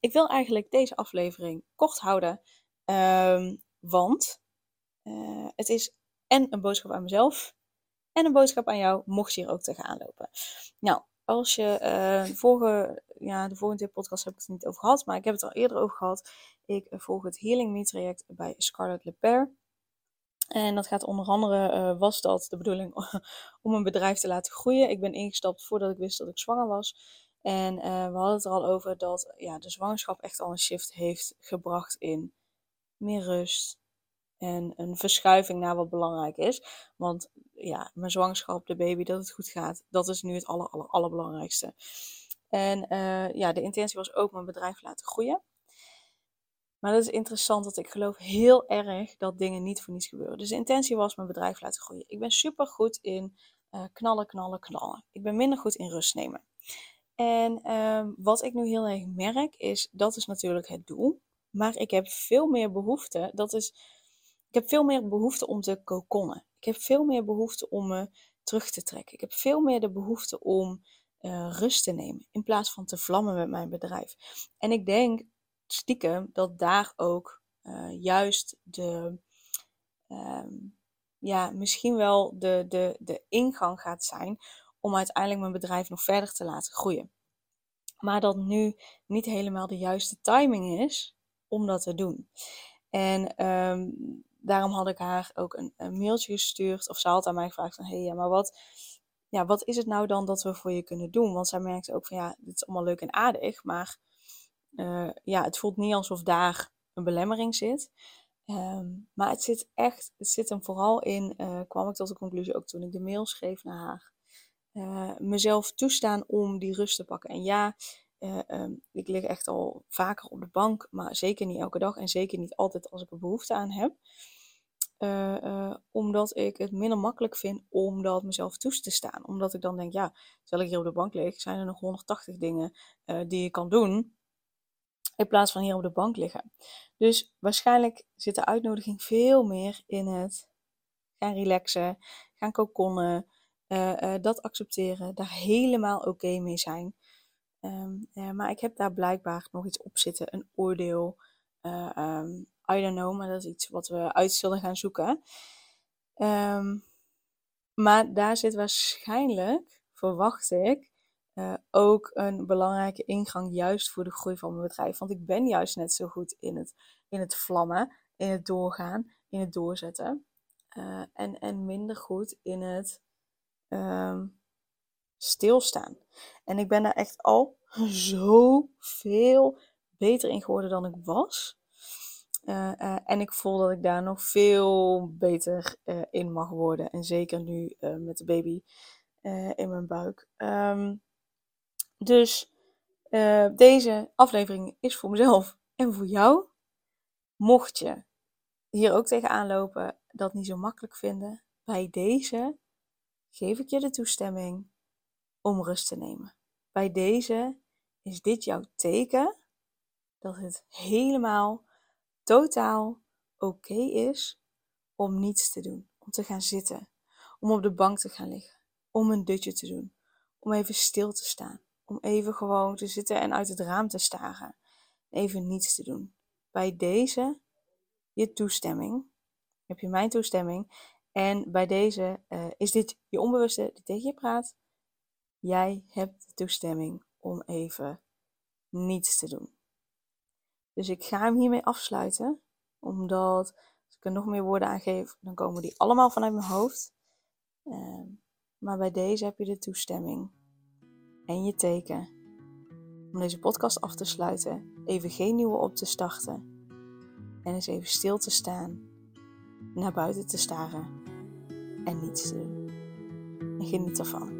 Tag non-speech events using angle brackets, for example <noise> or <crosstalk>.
Ik wil eigenlijk deze aflevering kort houden, ehm, want uh, het is en een boodschap aan mezelf en een boodschap aan jou, mocht je hier ook tegenaan lopen. Nou, als je uh, de vorige, ja, de volgende podcast heb ik het niet over gehad, maar ik heb het er eerder over gehad. Ik volg het Healing Me traject bij Scarlett Leper. En dat gaat onder andere, uh, was dat de bedoeling <laughs> om een bedrijf te laten groeien. Ik ben ingestapt voordat ik wist dat ik zwanger was. En uh, we hadden het er al over dat ja, de zwangerschap echt al een shift heeft gebracht in meer rust en een verschuiving naar wat belangrijk is. Want ja, mijn zwangerschap, de baby, dat het goed gaat, dat is nu het aller, aller, allerbelangrijkste. En uh, ja, de intentie was ook mijn bedrijf laten groeien. Maar dat is interessant, dat ik geloof heel erg dat dingen niet voor niets gebeuren. Dus de intentie was mijn bedrijf laten groeien. Ik ben super goed in uh, knallen, knallen, knallen. Ik ben minder goed in rust nemen. En um, wat ik nu heel erg merk is, dat is natuurlijk het doel. Maar ik heb veel meer behoefte, dat is, ik heb veel meer behoefte om te kokonnen. Ik heb veel meer behoefte om me terug te trekken. Ik heb veel meer de behoefte om uh, rust te nemen, in plaats van te vlammen met mijn bedrijf. En ik denk stiekem dat daar ook uh, juist de, um, ja, misschien wel de, de, de ingang gaat zijn om uiteindelijk mijn bedrijf nog verder te laten groeien. Maar dat nu niet helemaal de juiste timing is om dat te doen. En um, daarom had ik haar ook een, mailtje gestuurd. Of ze had aan mij gevraagd van, hé, hey, ja, maar wat, ja, wat is het nou dan dat we voor je kunnen doen? Want zij merkte ook van, ja, dit is allemaal leuk en aardig, maar uh, ja, het voelt niet alsof daar een belemmering zit. Um, maar het zit echt, het zit hem vooral in, uh, kwam ik tot de conclusie ook toen ik de mail schreef naar haar uh, mezelf toestaan om die rust te pakken. En ja, uh, um, ik lig echt al vaker op de bank, maar zeker niet elke dag en zeker niet altijd als ik er behoefte aan heb. Uh, omdat ik het minder makkelijk vind om dat mezelf toe te staan. Omdat ik dan denk, ja, terwijl ik hier op de bank lig, zijn er nog 180 dingen die je kan doen. In plaats van hier op de bank liggen. Dus waarschijnlijk zit de uitnodiging veel meer in het gaan relaxen, gaan kokonnen, uh, uh, dat accepteren, daar helemaal oké mee zijn. Uh, maar ik heb daar blijkbaar nog iets op zitten, een oordeel. Um, I don't know, maar dat is iets wat we uit zullen gaan zoeken. Um, maar daar zit waarschijnlijk, verwacht ik, ook een belangrijke ingang juist voor de groei van mijn bedrijf. Want ik ben juist net zo goed in het, in het vlammen, in het doorgaan, in het doorzetten. en, en minder goed in het um, stilstaan. En ik ben daar echt al <laughs> zoveel beter in geworden dan ik was. Uh, uh, en ik voel dat ik daar nog veel beter uh, in mag worden. En zeker nu met de baby in mijn buik. Um, dus deze aflevering is voor mezelf en voor jou. Mocht je hier ook tegenaan lopen, dat niet zo makkelijk vinden, bij deze geef ik je de toestemming om rust te nemen. Bij deze is dit jouw teken dat het helemaal, totaal oké is om niets te doen. Om te gaan zitten, om op de bank te gaan liggen, om een dutje te doen, om even stil te staan, om even gewoon te zitten en uit het raam te staren, even niets te doen. Bij deze je toestemming, heb je mijn toestemming en bij deze uh, is dit je onbewuste die tegen je praat. Jij hebt de toestemming om even niets te doen. Dus ik ga hem hiermee afsluiten, omdat als ik er nog meer woorden aan geef, dan komen die allemaal vanuit mijn hoofd. Uh, maar bij deze heb je de toestemming en je teken om deze podcast af te sluiten, even geen nieuwe op te starten en eens even stil te staan, naar buiten te staren en niets doen. En geniet ervan.